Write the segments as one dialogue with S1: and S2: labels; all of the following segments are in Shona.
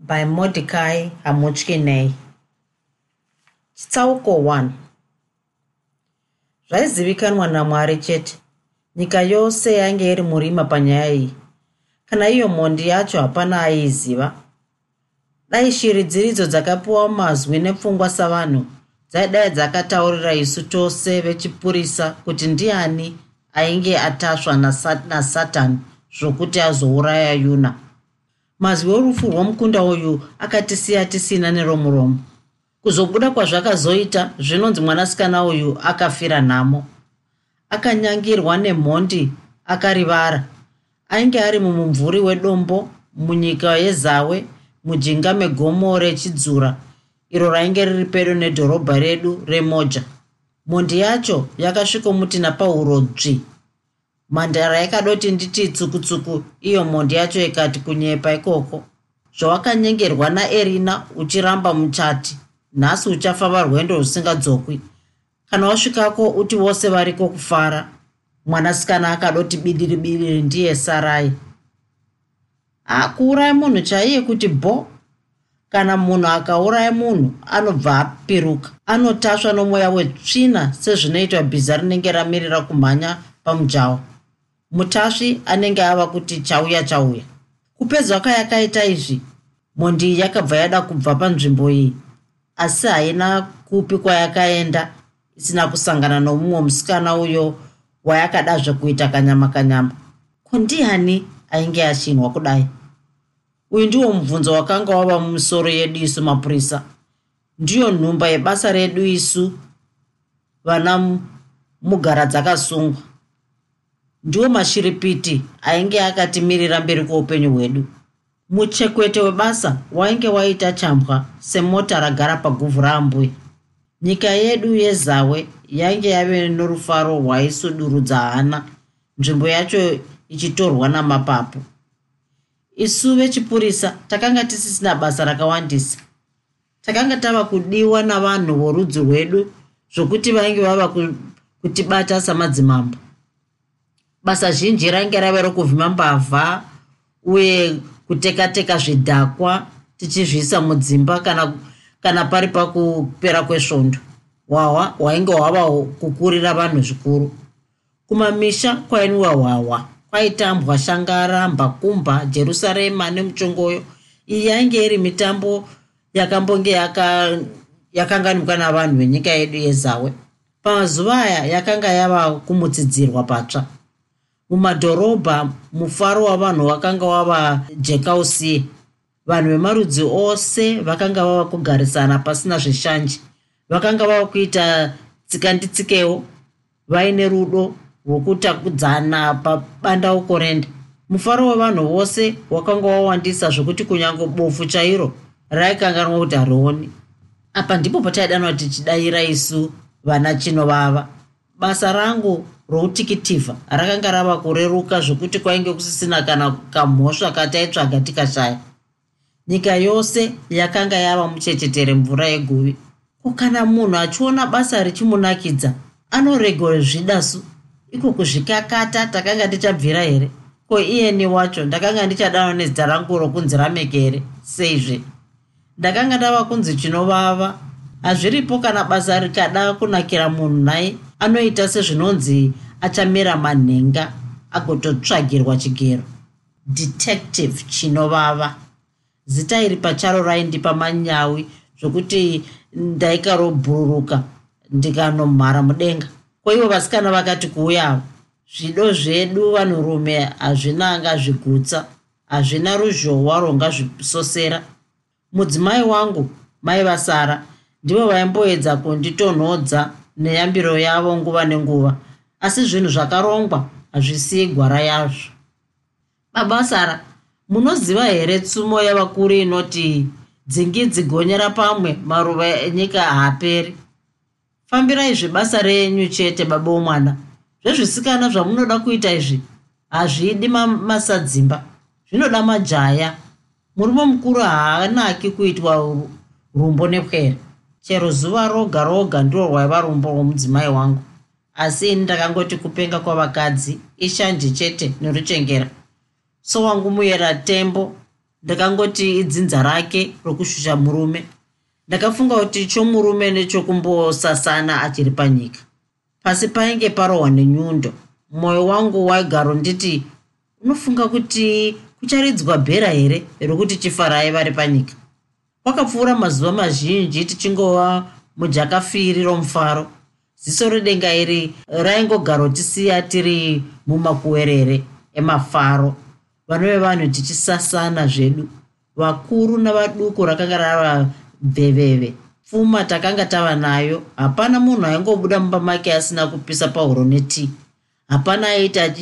S1: by Mordecai Hamuchkinei. Chitsauko 1 zvaizivikanwa namwari chete. Nyika yose yainge iri murima panyaya iyi. Kana iyo mhondi yacho hapana aiiziva dai shiri dziridzo dzakapiwa mazwi nepfungwa savanhu dzaidai dzakataurira isu tose vechipurisa kuti ndiani ainge atasva nasatani zvokuti azouraya yuna mazwi orufu rwomukunda uyu akatisiya tisina neromuromo. Kuzobuda kwazvakazoita zvinonzi mwanasikana uyu akafira nhamo. Akanyangirwa nemhondi akarivara. Ainge ari mumumvuri wedombo munyika yezawe mujinga megomo rechidzura iro rainge riri pedo nedhorobha redu remoja. Mhondi yacho yakasvikomuti napauro dzvi mhandara yakadoti nditi tsukutsuku iyo mhondi yacho ikati kunyepa ikoko. Zvawakanyengerwa naerina uchiramba muchati nhasi uchafamba rwendo rusingadzokwi. Kana wasvikako uti vose variko kufara. Mwanasikana akadoti bidiri bidiri ndiye sarai. Akuurai munhu chaiye kuti bho? Kana munhu akauraya munhu anobva apiruka. Anotasva nomweya wetsvina sezvinoitwa bhiza rinenge ramirira kumhanya pamujawa mutasvi anenge ava kuti chauya chauya. Kupedza kwayakaita izvi mhondi yakabva yada kubva panzvimbo iyi asi haina kupi kwayakaenda isina kusangana nomumwe musikana uyo wayakada zvekuita kanyama kanyama. Kondiani ainge achinwa kudai? Uyu ndiwo mubvunzo wakanga wava mumusoro yedu isu mapurisa. Ndiyo nhumba yebasa redu isu vana mugara dzakasungwa ndiwo mashiripiti ainge akatimirira mberi kweupenyu hwedu. Muchekwete webasa wainge waita chambwa semota ragara paguvhu raambuya nyika yedu yezawe yainge yave norufaro rwaisudurudza hana nzvimbo yacho ichitorwa namapapu. Isu vechipurisa takanga tisisina basa rakawandisa. Takanga tava kudiwa navanhu vorudzi rwedu zvokuti vainge vava kutibata samadzimambo basa zhinji rainge rave rokuvhima mbavha uye kutekateka zvidhakwa tichizviisa mudzimba kana, kana pari pakupera kwesvondo. Hwahwa hwainge hwava kukurira vanhu zvikuru. Kumamisha kwainwiwa hwahwa kwaitambwa shangara mbakumba jerusarema nemuchongoyo. Iyi yainge iri mitambo yakambonge yakanganikwa yaka navanhu venyika yedu yezawe. Pamazuva aya yakanga yava kumutsidzirwa patsva mumadhorobha mufaro wavanhu wakanga wava jekausiye vanhu vemarudzi ose vakanga vava kugarisana pasina zvishanje vakanga vava kuita tsikanditsikewo vaine rudo rwokutakudzana pabandauko renda mufaro wavanhu vose wakanga wawandisa zvokuti kunyange bofu chairo raikanganwa kuti harioni apa ndipo pataidanwa tichidayira isu vana chinovava. Basa rangu routikitifa rakanga rava kureruka zvokuti kwainge kusisina kana kamhosva kataitsvaga tikashaya. Nyika yose yakanga yava muchechetere mvura yeguvi. Ko kana munhu achiona basa richimunakidza anoregore zvidasu? Iko kuzvikakata takanga tichabvira here? Ko iyeni wacho ndakanga ndichadanwa nezita rangu rokunzi ramekere seizve? Ndakanga ndava kunzi chinovava. Hazviripo kana basa rikada kunakira munhu nai anoita sezvinonzi achamera manhenga agototsvagirwa chigero. Detective chinovava. Zita iri pacharo raindipa manyawi zvokuti ndaikarobhururuka ndikanomhara mudenga. Kwaivo vasikana vakati kuuyavo zvido zvedu vanhurume hazvina angazvigutsa hazvina ruzhowa rongazvisosera mudzimai wangu mai vasara ndivo vaimboedza kunditonhodza neyambiro yavo nguva nenguva. Asi zvinhu zvakarongwa hazvisii gwara yazvo. Baba sara munoziva here tsumo yavakuru inoti dzingi dzigonyera pamwe maruva enyika haaperi. Fambirai zvebasa renyu chete baba womwana zvezvisikana zvamunoda kuita izvi hazvidi masadzimba. Zvinoda majaya. Murume mukuru haanaki kuitwa rumbo nepwere chero zuva roga roga ndiro rwaiva rumbo rwomudzimai wangu. Asi ini ndakangoti kupenga kwavakadzi ishanje chete neruchengera so wangu muyera tembo ndakangoti idzinza rake rokushusha murume. Ndakafunga kuti chomurume nechokumbosasana achiri panyika. Pasi painge parohwa nenyundo mwoyo wangu waigaro nditi unofunga kuti kucharidzwa bhera here rokuti chifarai vari panyika kwakapfuura mazuva mazhinji tichingova mujakafiri romufaro. Ziso redenga iri raingogarotisiya tiri mumakuwerere emafaro. Vano vevanhu tichisasana zvedu. Vakuru navaduku rakanga rava bveveve pfuma takanga tava nayo. Hapana munhu aingobuda mumba make asina kupisa pahuro netii hapana aita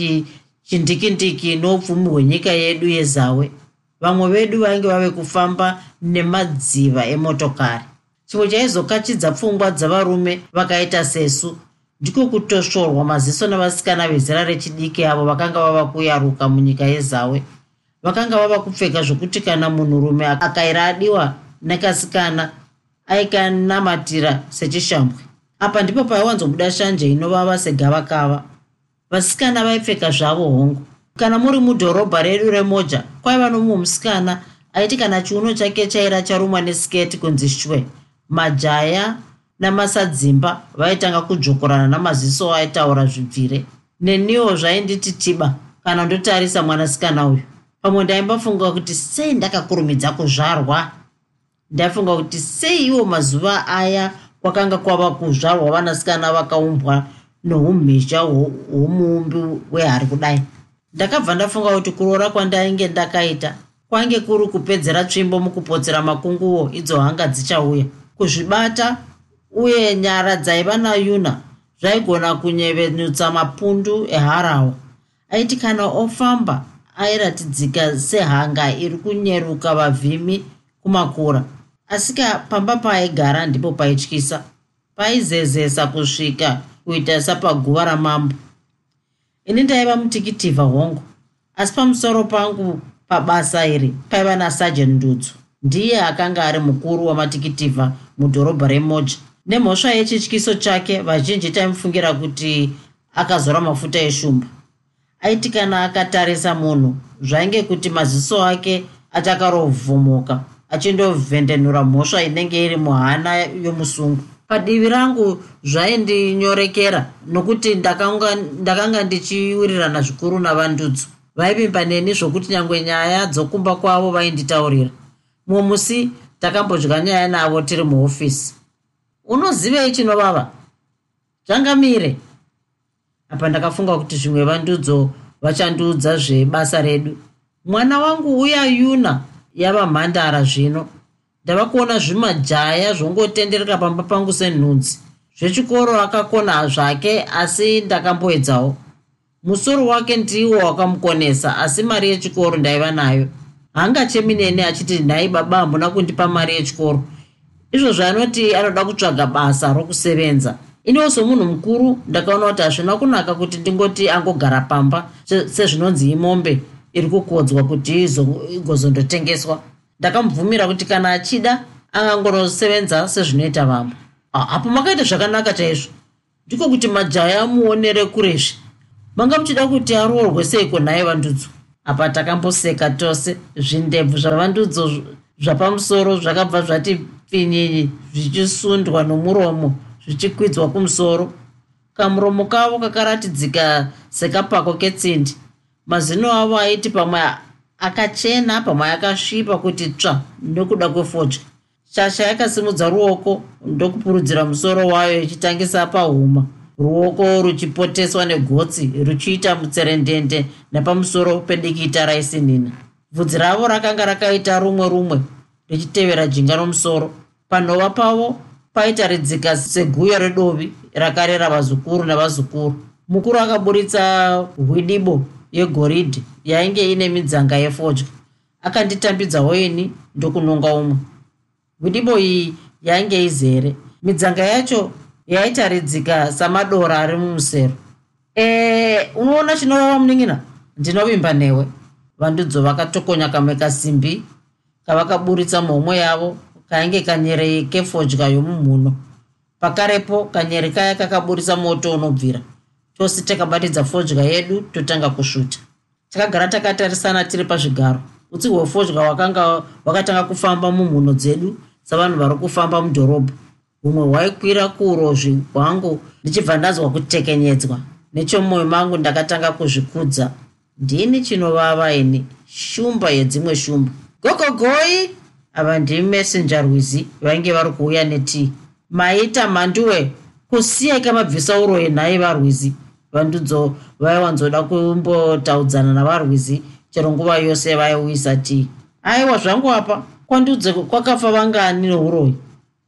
S1: chindikindiki noupfumi hwenyika yedu yezawe vamwe vedu vainge vave kufamba nemadziva emotokari. Chimwe chaizokachidza pfungwa dzavarume vakaita sesu ndiko kutosvorwa maziso navasikana vezera rechidiki avo vakanga vava kuyaruka munyika yezawe. Vakanga vava kupfeka zvokuti kana munhurume akaira adiwa nekasikana aikanamatira sechishambwe. Apa ndipo paiwanzobuda shanje inovava segavakava. Vasikana vaipfeka zvavo hongu kana muri mudhorobha redu remoja kwaiva nomumwe musikana aiti kana chiuno chake chaira charumwa nesiketi kunzi shwe. Majaya namasadzimba vaitanga kudzvokorana namaziso aitaura zvibvire. Neniwo zvainditi tiba kana ndotarisa mwanasikana uyu. Pamwe ndaimbafunga kuti sei ndakakurumidza kuzvarwa? Ndaifunga kuti sei iwo mazuva aya kwakanga kwava kuzvarwa vanasikana vakaumbwa noumhizha hwomuumbi wehari kudai ndakabva ndafunga kuti kuroora kwandainge ndakaita kwange kuri kupedzera tsvimbo mukupotsera makunguwo idzo hanga dzichauya. Kuzvibata uye nyara dzaiva nayuna zvaigona kunyevenutsa mapundu eharawa aiti kana ofamba airatidzika sehanga iri kunyeruka vavhimi kumakura asika pamba paaigara ndipo paityisa paizezesa kusvika kuita sapaguva ramambo ini ndaiva mutikitivha hongu. Asi pamusoro pangu pabasa iri paiva nasajen ndutso ndiye akanga ari mukuru wamatikitivha mudhorobha remoja. Nemhosva yechityiso chake vazhinji taimufungira kuti akazora mafuta eshumba. Aiti kana akatarisa munhu zvainge kuti maziso ake achakarovhomoka achindovhendenura mhosva inenge iri muhana yomusungu padivi rangu zvaindinyorekera nokuti ndakanga ndichiwirirana zvikuru navandudzo vaivimba neni zvokuti nyange nyaya dzokumba kwavo vainditaurira. Mumwe musi takambodya nyaya navo tiri muhofisi unozivei chinovava zvangamire. Apa ndakafunga kuti zvimwe vandudzo vachandiudza zvebasa redu. Mwana wangu uya yuna yava mhandara zvino ndava kuona zvimajaya zvongotendereka pamba pangu senhunzi. Zvechikoro akakona zvake asi ndakamboedzawo. Musoro wake ndiwo wakamukonesa asi mari yechikoro ndaiva nayo. Hanga cheminene achiti nhai baba hambuna kundipa mari yechikoro. Izvo zvanoti anoda kutsvaga basa rokusevenza. Iniwo somunhu mukuru ndakaona kuti hazvina kunaka kuti ndingoti angogara pamba sezvinonzi imombe iri kukodzwa kuti igozondotengeswa ndakamubvumira kuti kana achida angangonosevenza sezvinoita vamwe. Apo makaita zvakanaka chaizvo. Ndiko kuti majaya amuonere kurezve manga muchida kuti aroorwe seiko nhaye vandudzo? Apa takamboseka tose zvindebvu zvavandudzo zvapamusoro zvakabva zvati pfinyinyi zvichisundwa nomuromo zvichikwidzwa kumusoro. Kamuromo kavo kakaratidzika sekapako ketsindi. Mazino avo aiti pamwe akachena pamwe akasvipa kuti tsva nokuda kwefodya shasha yakasimudza ruoko ndokupurudzira musoro wayo ichitangisa pahuma. Ruoko ruchipoteswa negotsi ruchiita mutserendende nepamusoro pedikita raisinina. Bvudzi ravo rakanga rakaita rumwe rumwe richitevera jinga nomusoro panhova pavo paitaridzika seguyo redovi rakarera vazukuru navazukuru. Mukuru akaburitsa hwidibo yegoridhe yainge ine midzanga yefodya akanditambidza waini ndokunonga umwe. Gwidibo iyi yainge izere. Midzanga yacho yaitaridzika samadora ari mumusero. E unoona chinovava munin'ina ndinovimba newe. Vandudzo vakatokonya kamwe kasimbi kavakaburitsa mhomwe yavo kainge kanyerei kefodya yomumhuno pakarepo kanyeri kaya kakaburitsa moto unobvira tose takabatidza fodya yedu totanga kusvuta. Takagara takatarisana tiri pazvigaro. Utsi hwefodya hwakanga hwakatanga kufamba mumhuno dzedu savanhu vari kufamba mudhorobha. Humwe hwaikwira kuurozvi hwangu ndichibva ndanzwa kutekenyedzwa. Nechomwoyo mangu ndakatanga kuzvikudza. Ndini chinovava ini? Shumba yedzimwe shumba. Gogogoi! Ava ndimessenja rwizi vainge vari kuuya netii. Maita mhanduwe kusiyai mabvisa uroyi nhai varwizi vandudzo vaiwanzoda kumbotaudzana navarwizi chero nguva yose vaiuyisa tii aiwa zvangu apa? Kwandudze kwakafa vangani neuroyi?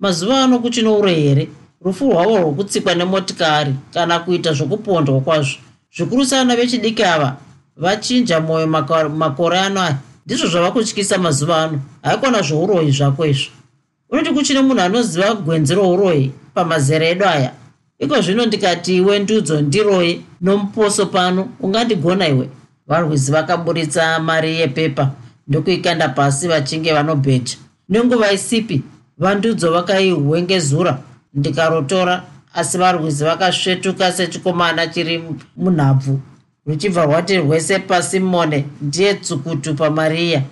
S1: Mazuva ano kuchino uroyi here? Rufu rwavo rwokutsikwa nemotikari kana kuita zvokupondwa kwazvo. Zvikuru sana vechidiki ava vachinja mwoyo makore ano aya. Ndizvo zvava kutyisa mazuva ano. Haikona zvouroyi zvako izvo? Unoti kuchine munhu anoziva gwenzi rouroyi pamazera edu aya iko zvino ndikati iwe ndudzo ndiroyi nomuposo pano ungandigona iwe. Varwizi vakaburitsa mari yepepa ndokuikanda pasi vachinge vanobheja. Nenguva isipi vandudzo vakaihwengezura ndikarotora asi varwizi vakasvetuka sechikomana chiri munhabvu. Ruchibva rwati rwese pasimone ndiye tsukutu pamariya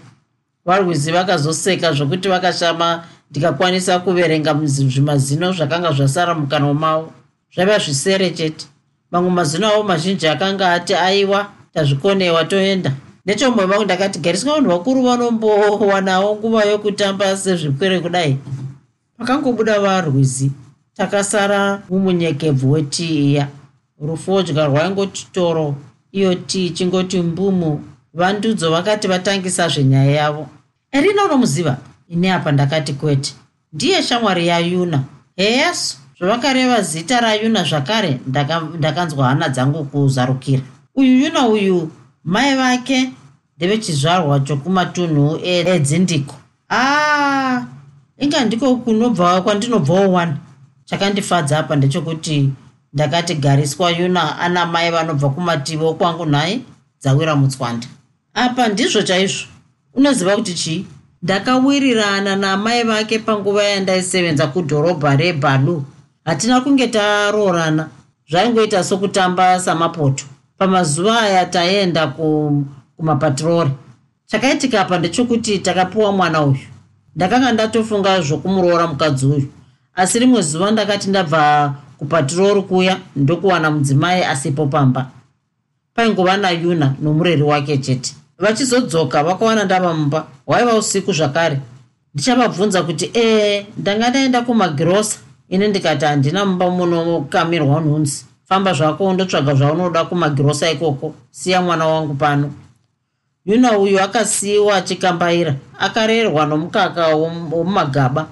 S1: varwizi vakazoseka zvokuti vakashama ndikakwanisa kuverenga zvimazino zvakanga zvasara mukanwa mavo zvaiva zvisere chete. Mamwe mazino avo mazhinji akanga ati aiwa tazvikonewa toenda. Nechomwoyo mangu ndakati gariswa vanhu vakuru vanombowanawo nguva yokutamba sezvikwere kudai? Pakangobuda varwizi. Takasara mumunyekebvu wetii iya rufodya rwaingoti toro iyo tii chingoti mbumu. Vandudzo vakati vatangisa zvenyaya yavo. Erina unomuziva? Ine apa ndakati kwete. Ndiye shamwari yayuna heyasu zvavakareva zita rayuna zvakare ndakanzwa hana dzangu kuzarukira. Uyu yuna uyu mai vake ndevechizvarwa chokumatunhu edzindiko. Aa inga ndiko kunobva kwandinobvawo one. Chakandifadza apa ndechekuti ndakati gariswa yuna ana mai vanobva kumativi okwangu nhai dzawira mutswanda. Apa ndizvo chaizvo. Unoziva kuti chii? Ndakawirirana namai vake panguva yandaisevenza kudhorobha rebalu hatina kunge taroorana. Zvaingoita sokutamba samapoto. Pamazuva aya taenda kumapatirori. Chakaitika apa ndechekuti takapiwa mwana uyu. Ndakanga ndatofunga zvokumuroora mukadzi uyu. Asi rimwe zuva ndakati ndabva kupatirori kuya ndokuwana mudzimai asipo pamba. Paingova nayuna nomureri wake chete. Vachizodzoka vakawana ndava mumba. Hwaiva usiku zvakare. Ndichavabvunza kuti ee ndanga ndaenda kumagirosa ine ndikati handina mumba munokamirwa nhunzi. Famba zvako ndotsvaga zvaunoda kumagirosa ikoko. Siya mwana wangu pano. Yuna uyu akasiyiwa achikambaira. Akarerwa nomukaka womumagaba.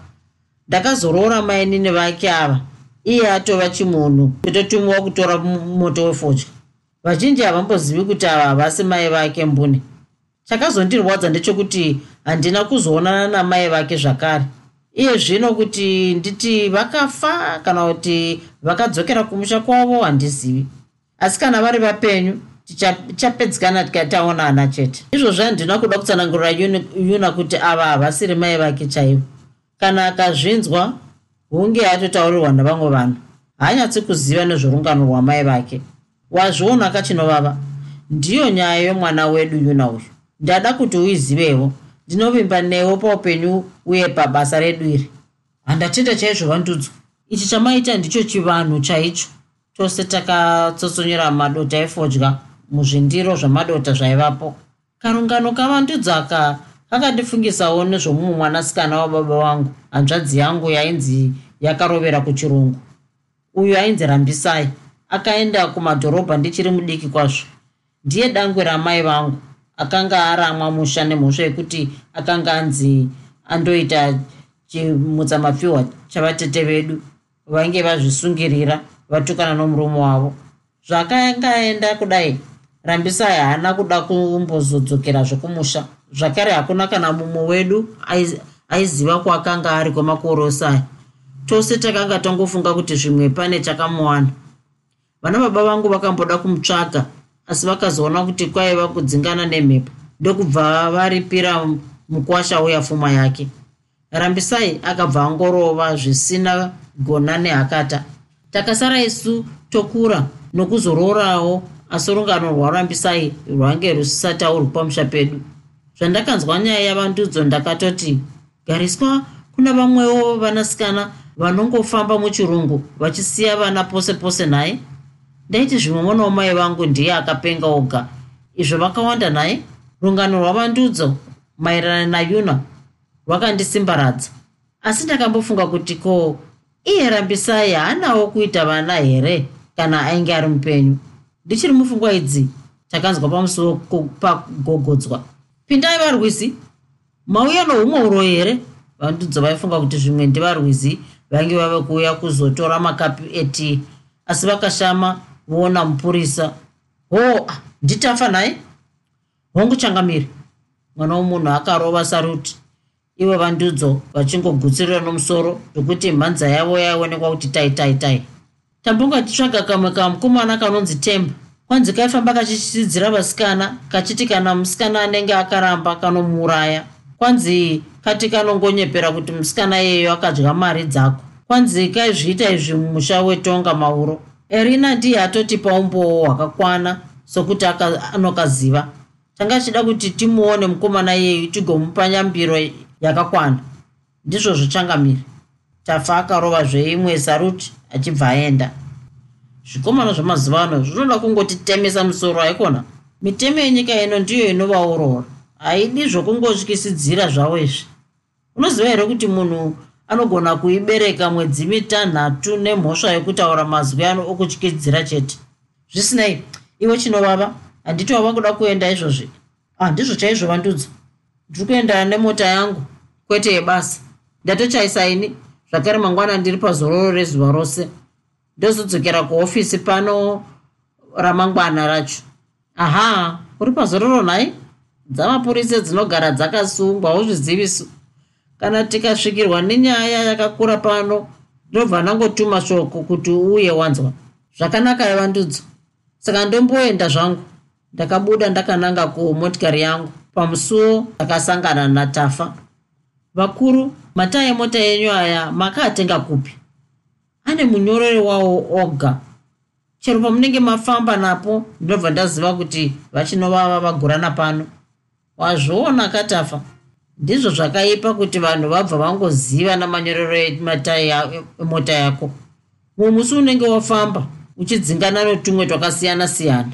S1: Ndakazoroora mainini vake ava. Iye atova chimunhu. Kutotumiwa kutora moto wefodya vazhinji havambozivi kuti ava havasi mai vake mbune. Chakazondirwadza ndechekuti handina kuzoonana namai vake zvakare iye zvino kuti nditi vakafa kana kuti vakadzokera kumusha kwavo handizivi. Asi kana vari vapenyu tichapedzikana tikataonana chete. Izvozvo handina kuda kutsanangurira yuna kuti ava havasiri mai vake chaivo. Kana akazvinzwa hunge atotaurirwa navamwe vanhu. Haanyatsi kuziva nezvorungano rwamai vake. Wazviona kachinovava ndiyo nyaya yomwana wedu yuna uyu. Ndada kuti uizivewo ndinovimba newo paupenyu uye pabasa redu iri. Handatenda chaizvo vandudzo. Ichi chamaita ndicho chivanhu chaicho. Tose takatsotsonyera madota efodya muzvindiro zvamadota zvaivapo. Karungano kavandudzo aka kakandifungisawo nezvomumwe mwanasikana wababa vangu hanzvadzi yangu yainzi yakarovera kuchirungu. Uyu ainzi rambisai. Akaenda kumadhorobha ndichiri mudiki kwazvo. Ndiye dangwe ramai vangu akanga aramwa musha nemhosva yekuti akanga anzi andoita chimutsamafiwa chavatete vedu vainge vazvisungirira vatukana nomurume wavo. Zvakanga aenda kudai rambisai haana kuda kumbozodzokera zvokumusha. Zvakare hakuna kana mumwe wedu aiziva kwaakanga ari kwemakore osaya. Tose takanga tangofunga kuti zvimwe pane chakamuwana. Vana baba vangu vakamboda kumutsvaga asi vakazoona kuti kwaiva kudzingana nemhepo. Ndokubva varipira mukwasha uya pfuma yake. Rambisai akabva angorova zvisina gona nehakata. Takasara isu tokura nokuzororawo asi rungano rwarambisai rwange rusisataurwi pamusha pedu. Zvandakanzwa nyaya yavandudzo ndakatoti gariswa kuna vamwewo vanasikana vanongofamba muchirungu vachisiya vana pose pose naye ndaiti zvimwe mwana wamai vangu ndiye akapenga oga. Izvo vakawanda naye. Rungano rwavandudzo maererano nayuna rwakandisimbaradza asi ndakambofunga kuti ko iye rambisai haanawo kuita vana here kana ainge ari mupenyu? Ndichiri mupfungwa idzi takanzwa pamusuwo pagogodzwa. Pindai varwizi. Mauya noumweuro here? Vandudzo vaifunga kuti zvimwe ndivarwizi vange vave kuuya kuzotora makapi eti asi vakashama voona mupurisa. Ho nditafa naye? Hongu changamiri mwana womunhu akarova saruti. Ivo vandudzo vachingogutsirira nomusoro zvokuti mhanza yavo yaionekwa kuti tai tai tai. Tambonga titsvaga kamwe kamukomana kanonzi temba. Kwanzi kaifamba kachichidzidzira vasikana kachiti kana musikana anenge akaramba kanomuuraya kwanzi kati kanongonyepera kuti musikana iyeyo akadya mari dzako. Kwanzi kaizviita izvi mumusha wetonga mauro erina ndiye atotipa umbowo hwakakwana sokuti anokaziva. Tanga chida kuti timuone mukomana iyeyu tigomupa nyambiro yakakwana. Ndizvo zvichangamiri tafa akarova zveimwe saruti achibva aenda. Zvikomana zvamazuva ano zvinoda kungotitemesa musoro aikona. Mitemo yenyika ino ndiyo inovaurora haidi zvokungotyisidzira zvavo izvi. Unoziva here kuti munhu anogona kuibereka mwedzi mitanhatu nemhosva yekutaura mazwi ano okutyidzira chete. Zvisinei iwe chinovava? Handiti wava kuda kuenda izvozvi. Handizvo ah, chaizvo vandudzo ndiri kuenda nemota yangu kwete yebasa. Ndatochaisaini zvakare mangwana ndiri pazororo rezuva rose. Ndozodzokera kuofisi pano ramangwana racho. Aha uri pazororo nhai dzamapurisa dzinogara dzakasungwa hauzvizivisu kana tikasvikirwa nenyaya yakakura pano ndobva ndangotuma shoko kuti uye wanzwa. Zvakanaka ivandudzo saka ndomboenda zvangu. Ndakabuda ndakananga kumotikari yangu pamusuwo ndakasangana natafa. Vakuru mata emota yenyu aya makaatenga kupi? Ane munyorore wawo oga. Chero pamunenge mafamba napo ndinobva ndaziva kuti vachinovava vagurana pano. Wazviona katafa ndizvo zvakaipa kuti vanhu vabva vangoziva namanyorero emota yako. Mumwe musi unenge wafamba uchidzingana netumwe twakasiyana siyana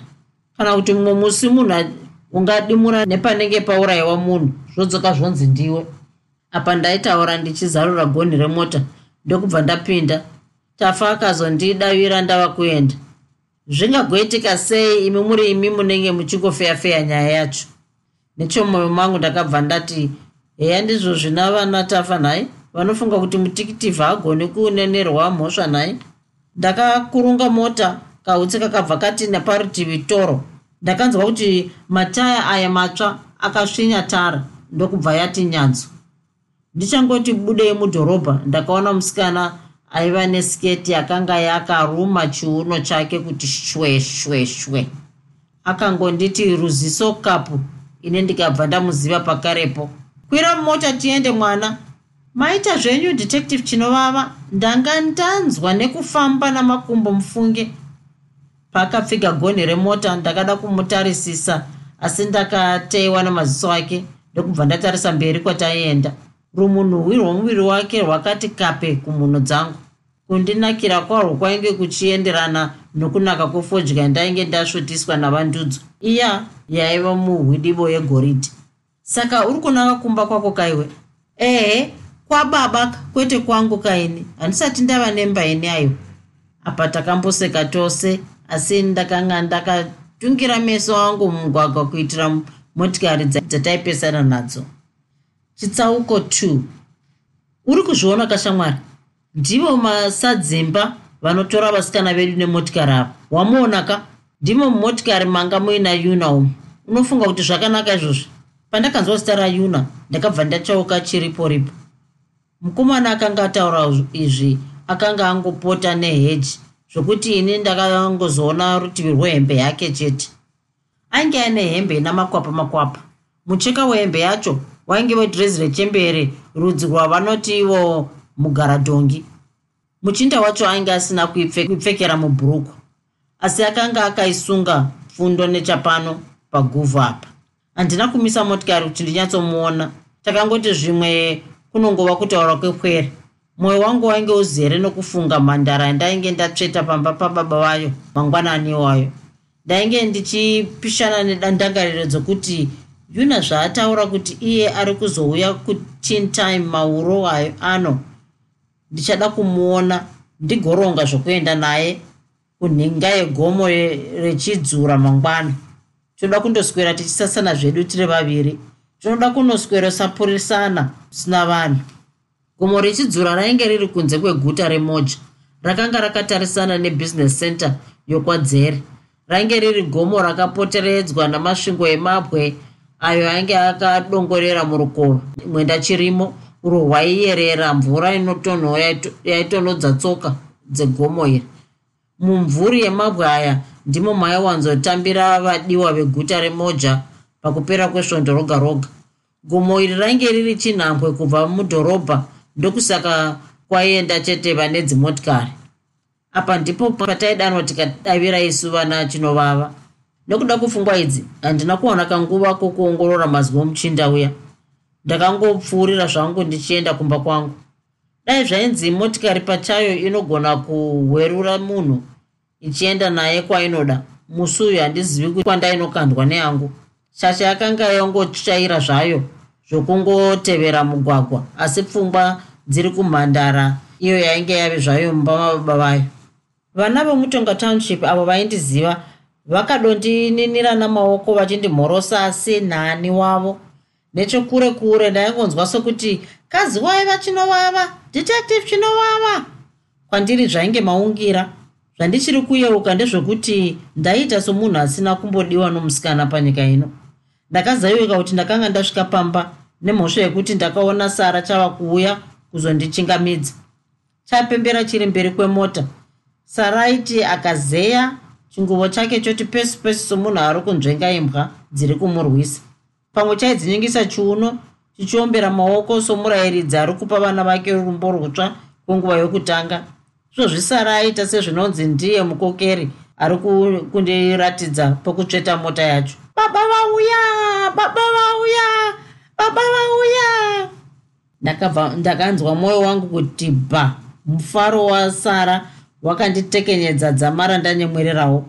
S1: kana kuti mumwe musi munhu ungadimura nepanenge paurayiwa munhu zvodzoka zvonzi ndiwe. Apa ndaitaura ndichizarura gonhi remota ndokubva ndapinda. Tafa akazondidavira ndava kuenda. Zvingagoitika sei imi muri imi munenge muchingofeyafeya nyaya yacho? Nechomwoyo mangu ndakabva ndati heya ndizvo zvina vana tafa nhai. Vanofunga kuti mutikitivha agoni kunenerwa mhosva nhai. Ndakakurunga mota kautsi kakabva kati neparutivi toro. Ndakanzwa kuti mataya aya matsva akasvinya tara ndokubva yati nyanzo ndichangoti budei mudhorobha. Ndakaona musikana aiva nesiketi yakanga yakaruma chiuno chake kuti shwe shwe shwe. Akangonditi ruziso kapu ine ndikabva ndamuziva pakarepo kwira mota tiende mwana. Maita zvenyu detective chinovava. Ndanga ndanzwa nekufamba namakumbo mufunge. Paakapfiga gonhi remota ndakada kumutarisisa asi ndakateyiwa nemaziso ake. Ndokubva ndatarisa mberi kwataienda rumunhuhwi rwomuviri wake rwakati kape kumhuno dzangu. Kundinakira kwarwo kwainge kuchienderana nokunaka kwefodya ndainge ndasvotiswa navandudzo. Iya yaiva muhwidivo yegoridhi saka uri kunaka kumba kwako kaiwe? Ehe kwababa kwete kwangu kaini. Handisati ndava nemba ini ayo. Apa takamboseka tose asi ndakanga ndakatungira meso angu mumugwagwa kuitira motikari dzataipesana nadzo. Chitsauko 2 uri kuzviona kashamwari? Ndivo masadzimba vanotora vasikana vedu nemotikari ava wamuonaka ndimo mumotikari manga muina yuna umu. Unofunga kuti zvakanaka izvozvi pandakanzwa zita rayuna ndakabva ndachauka chiripo ripo. Mukomana akanga ataura izvi akanga angopota neheji zvokuti ini ndakangozoona rutivi rwehembe yake chete. Ainge aine hembe ina makwapa makwapa. Mucheka wehembe yacho wainge wedhirezi rechembere rudzi rwavanoti ivo mugaradhongi. Muchinda wacho ainge asina kuipfekera mubhuruku. Asi akanga akaisunga pfundo nechapano paguvhu apa handina kumisa motikari kuti ndinyatsomuona. Takangoti zvimwe kunongova kutaura kwekwere. Mwoyo wangu wainge uzere nokufunga mhandara yandainge ndatsveta pamba pababa vayo mangwanani wayo. Ndainge ndichipishana nedandangariro dzokuti yuna zvaataura kuti iye ari kuzouya kutin time mauro ayo ano. Ndichada kumuona ndigoronga zvokuenda naye kunhinga yegomo rechidzura mangwana tinoda kundoswera tichisasana zvedu tiri vaviri. Tinoda kunoswerosapurisana tusina vanhu. Gomo rechidzura rainge riri kunze kweguta remoja rakanga rakatarisana nebusiness center yokwadzere. Rainge riri gomo rakapoteredzwa namasvingo emabwe ayo ainge akadongorera murukova mwenda chirimo urwo hwaiyerera mvura inotonho yaitonhodza tsoka dzegomo iri mumvuri yemabwe aya ndimo maiwanzotambira vadiwa veguta remoja pakupera kwesvondo roga roga. Gomo iri rainge riri chinhambwe kubva mudhorobha ndokusaka kwaienda chete vane dzimotikari. Apa ndipo pataidanwa tikadavira isu vana chinovava. Nekuda kwepfungwa idzi handina kuwana kanguva kokuongorora mazwi omuchinda uya. Ndakangopfuurira zvangu ndichienda kumba kwangu. Dai zvainzi motikari pachayo inogona kuhwerura munhu ichienda naye kwainoda. Musi uyu handizivi kwandainokandwa neyangu shasha yakanga yangotsvaira zvayo zvokungotevera mugwagwa asi pfungwa dziri kumhandara iyo yainge yave zvayo mumba mababa vayo. Vana vomutonga township avo vaindiziva vakadondininira namaoko vachindimhorosa senhani wavo. Nechekure kure ndaingonzwa sokuti kazi waiva chinovava detective chinovava kwandiri zvainge maungira zvandichiri kuyeuka ndezvekuti ndaita somunhu asina kumbodiwa nomusikana panyika ino. Ndakazaiwika kuti ndakanga ndasvika pamba nemhosva yekuti ndakaona sara chava kuuya kuzondichingamidza. Chapembera chiri mberi kwemota. Saraiti akazeya chinguvo chake choti pesi pesi somunhu ari kunzvenga imbwa dziri kumurwisa. Pamwe chaidzinyingisa chiuno chichiombera maoko somurayiridzi ari kupa vana vake rumbo rutsva kwenguva yokutanga zvozvisara aita sezvinonzi ndiye mukokeri ari kundiratidza pokutsveta mota yacho. Baba vauya baba vauya baba vauya. Ndakabva ndakanzwa mwoyo wangu kuti bha mufaro wasara wakanditekenyedza dzamara ndanyemwererawo.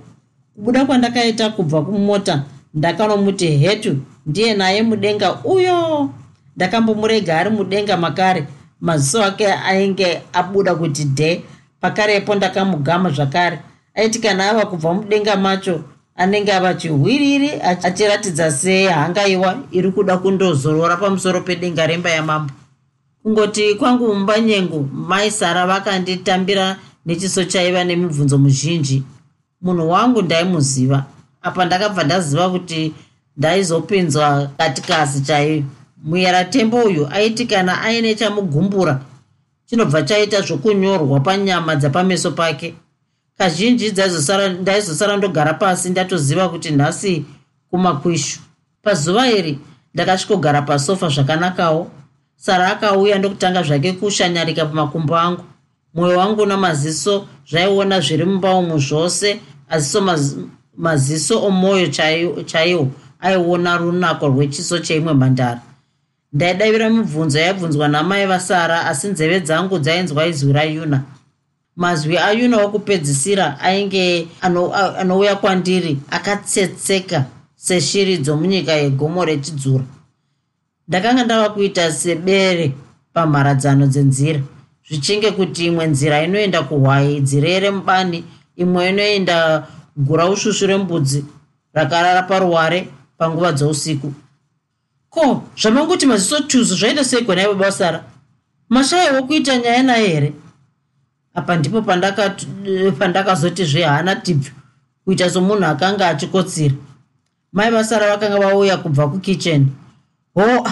S1: Kubuda kwandakaita kubva kumota ndakanomuti hetu ndiye naye mudenga uyo. Ndakambomurega ari mudenga makare maziso ake ainge abuda kuti dhe pakarepo ndakamugama zvakare. Aiti kana ava kubva mudenga macho anenge ava chihwiriri achiratidza sehangaiwa iri kuda kundozorora pamusoro pedenga remba yamambo. Kungoti kwangu mumba nyengu mai sara vakanditambira nechiso chaiva nemibvunzo muzhinji. Munhu wangu ndaimuziva. Apa ndakabva ndaziva kuti ndaizopinzwa katikasi chaiyo. Muyeratembo uyu aiti kana aine chamugumbura chinobva chaita zvokunyorwa panyama dzapameso pake. Kazhinji ndaizosara ndogara pasi ndatoziva kuti nhasi kumakwishu pazuva iri ndakasvikogara pasofa zvakanakawo. Sara akauya ndokutanga zvake kushanyarika pamakumbo angu. Mwoyo wangu namaziso zvaiona zviri mumba umu zvose aziso maziso omwoyo chaiwo aiona runako rwechiso cheimwe mhandara ndaidavira mibvunzo yaibvunzwa namai vasara asi nzeve dzangu dzainzwa izwi rayuna. Mazwi ayuna wokupedzisira ainge anouya ano kwandiri akatsetseka seshiri dzomunyika yegomo rechidzura. Ndakanga ndava kuita sebere pamharadzano dzenzira zvichinge kuti imwe nzira inoenda kuhwai dzirere mubani imwe inoenda gura ushushu rembudzi rakarara paruware panguva dzousiku ko zvamanguti maziso tuzu zvaita sei kwanai baba sara mashayiwo kuita nyaya naye here? Apa ndipo pandakazoti zvehana tibvu kuita somunhu akanga achikotsira. Mai vasara vakanga vauya kubva kukicheni. Ho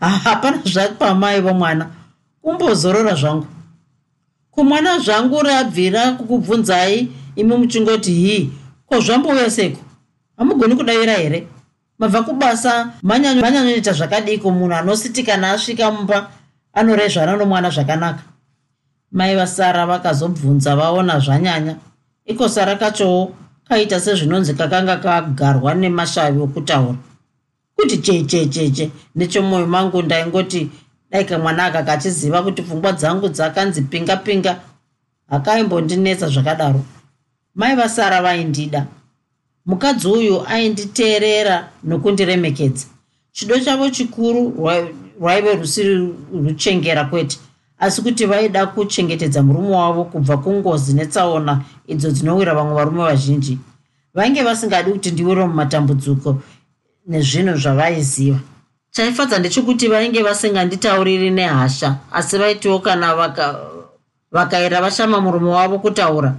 S1: hapana zvapamai vomwana. Kumbozorora zvangu. Kumwana zvangu rabvira kukubvunzai imi muchingoti hii ko zvambouya seko hamugoni kudavira here mabva kubasa manyanyoita zvakadiko. Munhu anositi kana asvika mumba anorezvana nomwana zvakanaka. Mai vasara vakazobvunza vaona zvanyanya. Iko sara kachowo kaita sezvinonzi kakanga kagarwa nemashavi okutaura. Kuti chechecheche nechemwoyo mangu ndaingoti dai kamwana aka kachiziva kuti pfungwa dzangu dzakanzi pinga pinga hakaimbondinetsa zvakadaro. Mai vasara vaindida mukadzi uyu ainditeerera nokundiremekedza. Chido chavo chikuru rwaive rusiri ruchengera kwete asi kuti vaida kuchengetedza murume wavo kubva kungozi netsaona idzo dzinowira vamwe varume vazhinji vainge vasingadi kuti ndiwire mumatambudziko nezvinhu zvavaiziva. Chaifadza ndechekuti vainge vasinganditauriri nehasha asi vaitiwo kana vakaira vashama murume wavo kutaura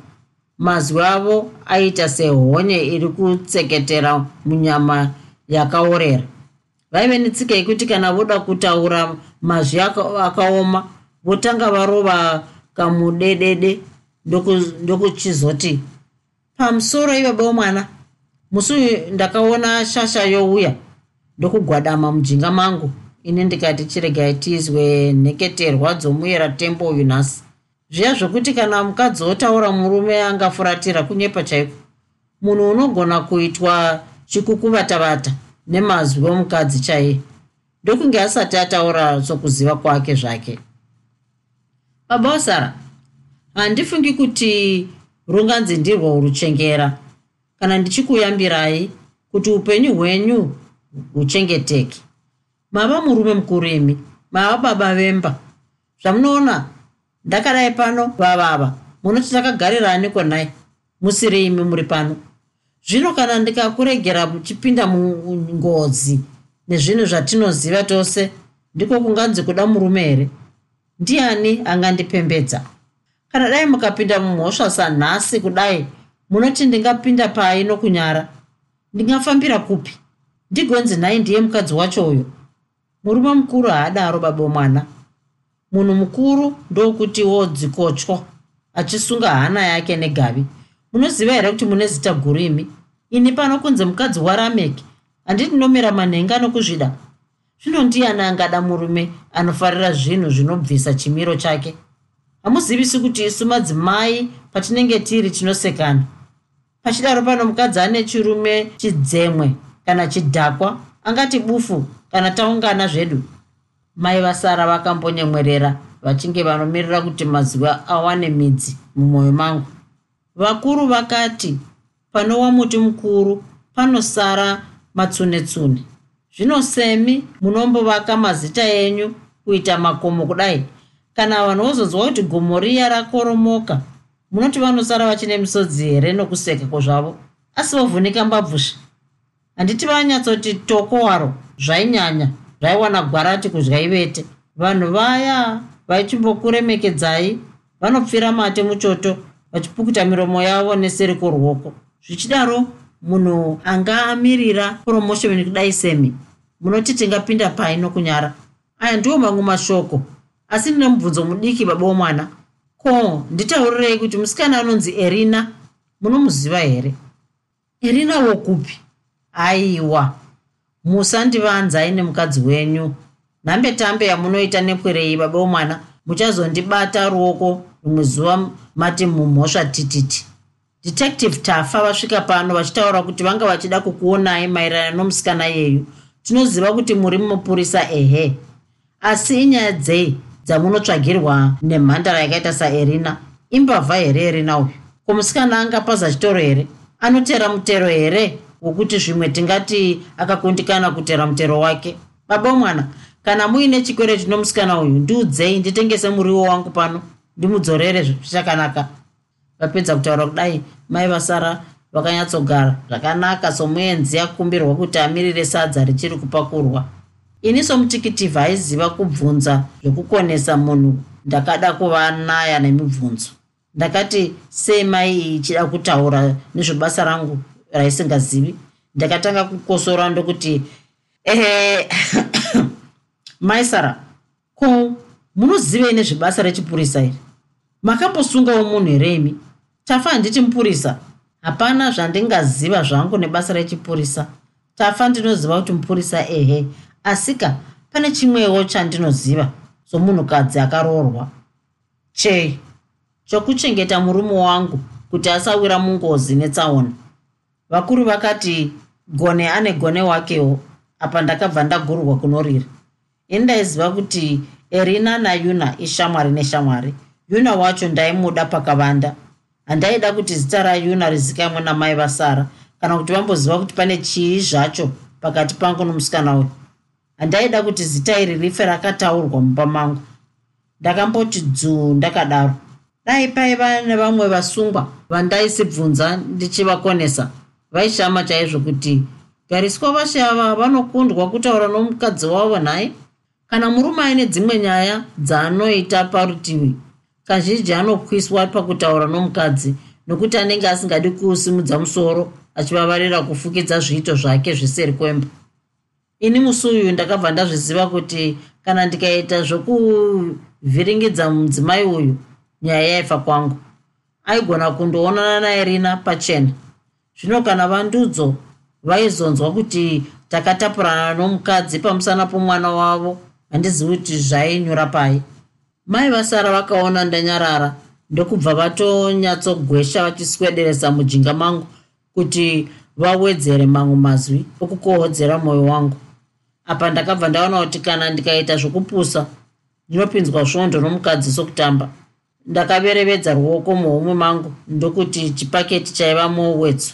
S1: mazwi avo aita sehonye iri kutseketera munyama yakaorera. Vaive netsika yekuti kana voda kutaura mazwi akaoma votanga varova kamudedede ndokuchizoti pamusoro ivaba womwana musi uyu ndakaona shasha youya ndokugwadama mujinga mangu. Ini ndikati chiregai tizwe nheketerwa dzomuyera tembo uyu nhasi zviya zvokuti kana mukadzi otaura murume angafuratira kunyepa chaiko? Munhu unogona kuitwa chikukuvatavata nemazwi omukadzi chaiye. Ndokunge asati ataura sokuziva kwake zvake. Baba wasara handifungi kuti runganzi ndirwo ruchengera kana ndichikuyambirai kuti upenyu hwenyu huchengeteke. Mava murume mukuru imi mava baba vemba. Zvamunoona ndakadai pano vavava munoti takagarirani konai. Musiri imi muri pano. Zvino kana ndikakuregera muchipinda mungozi nezvinhu zvatinoziva tose ndiko kunganzi kuda murume here? Ndiani angandipembedza? Kana dai mukapinda mumhosva sanhasi kudai munoti ndingapinda pai nokunyara ndingafambira kupi? Ndigonzi nhai ndiye mukadzi wacho uyo. Murume mukuru haadaro babo mwana munhu mukuru ndokuti wodzikotywa achisunga hana yake negavi. Munoziva here kuti mune zita guru imi ini pano kunze mukadzi warameki handiti nomera manhenga nokuzvida. Zvino ndiani angada murume anofarira zvinhu zvinobvisa chimiro chake? Hamuzivisi kuti isu madzimai patinenge tiri tinosekana pachidaro pano mukadzi ane chirume chidzemwe kana chidhakwa angati bufu kana taungana zvedu mai vasara vakambonyemwerera vachinge vanomirira kuti mazuva awane midzi mumwoyo mangu. Vakuru vakati panowa muti mukuru panosara matsunetsune. Zvino semi munombovaka mazita enyu kuita makomo kudai. Kana vanhu vozonzwa kuti gomo riya rakoromoka munoti vanosara vachine misodzi here nokuseka kwozvavo asi vovhunika mbabvusvi handiti vanyatsoti toko waro zvainyanya zvaiwana gwarati kudya ivete. Vanhu vaya vaichimbokuremekedzai vanopfira mate muchoto vachipukuta miromo yavo neseri kworuoko. Zvichidaro munhu anga amirira promoshoni kudai semi. Munoti tingapinda pai nokunyara aya ndiwo mamwe mashoko. Asi ndine mubvunzo mudiki baba womwana. Ko nditaurirei kuti musikana anonzi erina munomuziva here? Erina wokupi. Aiwa musandivanzai nemukadzi wenyu. Nhambe tambe yamunoita nepwerei baba womwana? Muchazondibata ruoko rimwe zuva mati mumhosva tititi. Detective tafa vasvika pano vachitaura kuti vanga vachida kukuonai maererano nomusikana yeyu. Tinoziva kuti muri mupurisa ehe. Asi inyaya dzei dzamunotsvagirwa nemhandara yakaita saerina? Imbavha here erina uyu? Kumusikana angapaza chitoro here? Anotera mutero here wokuti zvimwe tingati akakundikana kutera mutero wake. Baba mwana kana muine chikwereti nomusikana uyu ndiudzei nditengese muriwo wangu pano ndimudzorere zvichakanaka. Vapedza kutaura kudai mai vasara vakanyatsogara zvakanaka somuenzi akumbirwa kuti amirire sadza richiri kupakurwa. Ini somutikitivi aiziva kubvunza zvokukonesa munhu ndakada kuva naya nemibvunzo. Ndakati sei mai iyi ichida kutaura nezvebasa rangu raisingazivi. Ndakatanga kukosora ndokuti ehe maisara ko munozivei nezvebasa rechipurisa iri? Makambosungawo munhu here imi? Tafa handiti mupurisa hapana zvandingaziva zvangu nebasa rechipurisa. Tafa ndinoziva kuti mupurisa ehe. Asika pane chimwewo chandinoziva somunhukadzi akaroorwa chei? Chokuchengeta murume wangu kuti asawira mungozi netsaona vakuru vakati gone ane gone wakewo apa ndakabva ndagururwa kunorira. Ini ndaiziva kuti erina nayuna ishamwari neshamwari. Yuna wacho ndaimuda pakavanda. Handaida kuti zita rayuna rizikamwe namai vasara kana kuti vamboziva kuti pane chii zvacho pakati pangu nomusikana uyu. Handaida kuti zita iri rife rakataurwa mumba mangu. Ndakamboti dzuu ndakadaro. Dai paiva nevamwe vasungwa vandaisibvunza ndichivakonesa vaishama chaizvo kuti gariswa vashe ava vanokundwa kutaura nomukadzi wavo nhaye kana murume aine dzimwe nyaya dzaanoita parutivi kazhinji anokwiswa pakutaura nomukadzi nokuti anenge asingadi kusimudza musoro achivavarira kufukidza zviito zvake zviseri kwemba. Ini musi uyu ndakabva ndazviziva kuti kana ndikaita zvokuvhiringidza mudzimai uyu nyaya yaifa kwangu. Aigona kundoonana naye rina pachena zvino kana vandudzo vaizonzwa kuti takatapurana nomukadzi pamusana pomwana wavo handizivi kuti zvainyura pai. Mai vasara vakaona ndanyarara ndokubva vatonyatsogwesha vachiswederesa mujinga mangu kuti vawedzere mamwe mazwi okukohodzera mwoyo wangu. Apa ndakabva ndaona kuti kana ndikaita zvokupusa ndinopinzwa svondo nomukadzi sokutamba ndakaverevedza ruoko muhomwe mangu ndokuti chipaketi chaiva muwetso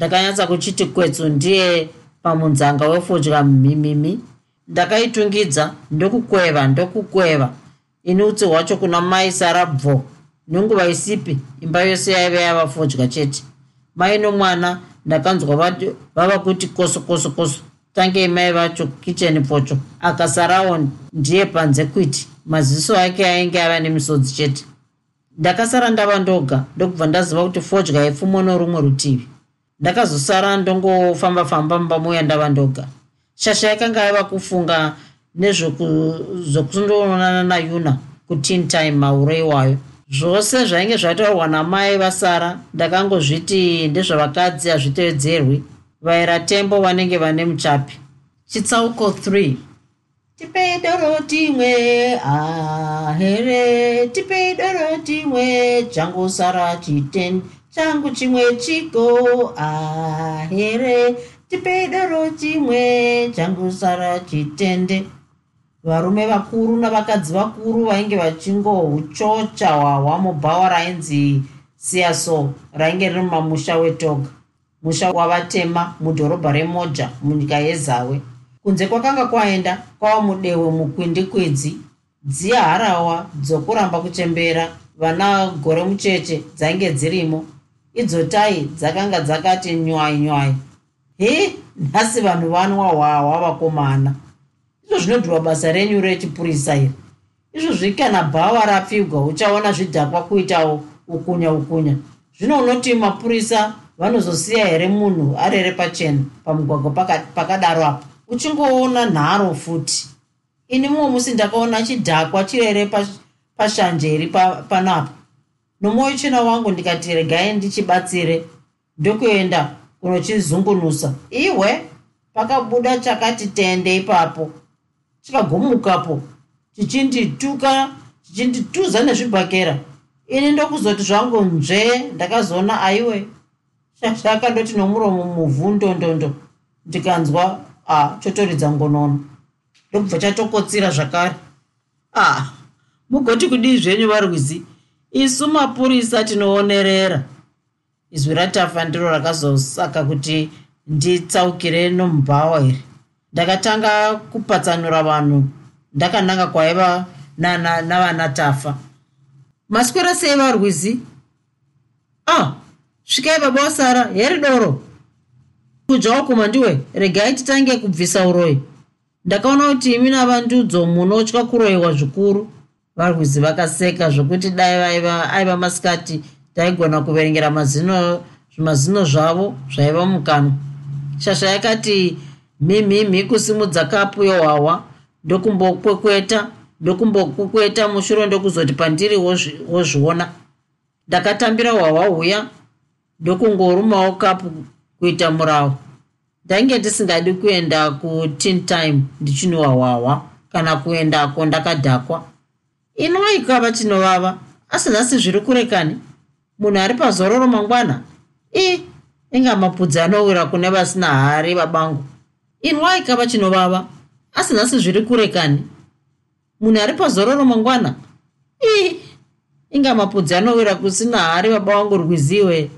S1: ndakanyatsa kuchiti kwetso ndiye pamunzanga wefodya mhimimi ndakaitungidza ndokukweva ndokukweva. Ini utsi hwacho kuna mai sarabvo nenguva isipi imba yose yaiva yava fodya chete. Mai nomwana ndakanzwa vava kuti koso koso koso. Tangei mai vacho kicheni pocho. Akasarawo ndiye panze kwiti. Maziso ake ainge ava nemisodzi chete. Ndakasara ndava ndoga ndokubva ndaziva kuti fodya ipfumo norumwe rutivi ndakazosara ndongofamba-famba mumba muya ndava ndoga. Shasha yakanga yava kufunga nezvokundoonana nayuna kuteen time mauro iwayo zvose zvainge zvataurwa namai vasara ndakangozviti ndezvavakadzi hazvitevedzerwi vaira tembo vanenge vane muchapi. Chitsauko 3 tipei doro timwe ahere. Tipei doro timwe changosara chitende changu chimwe chiko ahere tipei doro chimwe changosara chitende. Varume vakuru navakadzi vakuru vainge vachingohuchocha hwahwa mubhawa rainzi siaso rainge riri mumamusha wetoga musha wavatema mudhorobha remoja munyika yezawe. Kunze kwakanga kwaenda kwava mudewe mukwindikwidzi. Dziya harawa dzokuramba kuchembera. Vana gore mucheche dzainge dzirimo idzotai dzakanga dzakati nywai nywai he nhasi vanhu vanwa hwahwa vakomana izvo zvinodhurwa basa renyu rechipurisa iri. Izvozvi kana bhava rapfigwa uchaona zvidhakwa kuitawo ukunya ukunya. Zvino unoti mapurisa vanozosiya here munhu arere pachena pamugwagwa pakadaro apa? Uchingoona nharo futi. Ini mumwe musi ndakaona chidhakwa chirere pashanje iri panapa nomwoyo chena wangu ndikati regai ndichibatsire ndokuenda kunochizungunusa. Ihwe pakabuda chakati tende ipapo chikagomukapo chichindituka chichindituza nezvibhakera. Ini ndokuzoti zvangu nzve ndakazoona aiwe. Zvakandoti nomuromo muvhu ndondondo ndikanzwa a chotoridza ngonono. Ndokubva chatokotsira zvakare. A mugoti kudii zvenyu varwizi isu mapurisa tinoonerera. Izwi ratafa ndiro rakazosaka kuti nditsaukire nomubhawa here? Ndakatanga kupatsanura vanhu ndakananga kwaiva navana tafa maswera sei varwizi? Ah svikai baba wasara heri doro? Kudya wakuma ndiwe regai titange kubvisa uroyi ndakaona kuti imi navandudzo munotya kuroyiwa zvikuru varwizi vakaseka zvokuti dai aiva masikati taigona kuverengera mazino zvimazino zvavo zvaiva mukanwa shasha yakati mhimhimhi kusimudza kapu yohwahwa ndokumbokwekweta ndokumbokukweta mushure ndokuzoti pandiri wozviona. Ndakatambira hwahwa huya ndokungorumawo kapu kuita murawo ndainge ndisingadi kuenda kutin time ndichinwa hwahwa kana kuendako ndakadhakwa inowaikava chinovava asi nhasi zviri kurekani munhu ari pazororo mangwana i inga mapudzi anowira kune vasina hari vabangu. Inwaikava chinovava asi nhasi zviri kurekani munhu ari pazororo mangwana i inga mapudzi anowira kusina hari baba vangu rwiziwe.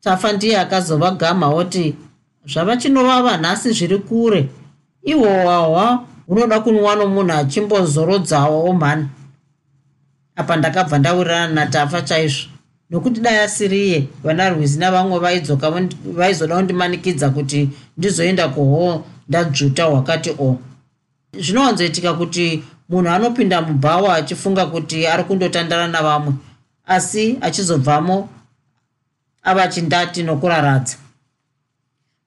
S1: Tafa ndiye akazova gama oti zvava chinovava nhasi zviri kure. Ihwohwahwa hunoda kunwa nomunhu achimbozorodzawo mhani apa ndakabva ndawirirana natafa chaizvo. Nokuti dai asiriye vana rwizi navamwe vaidzoka vaizoda kundimanikidza kuti ndizoenda kuhoo ndadzvuta hwakati o. Zvinowanzoitika kuti munhu anopinda mubhawa achifunga kuti ari kundotandara navamwe asi achizobvamo ava chindati nokuraradza.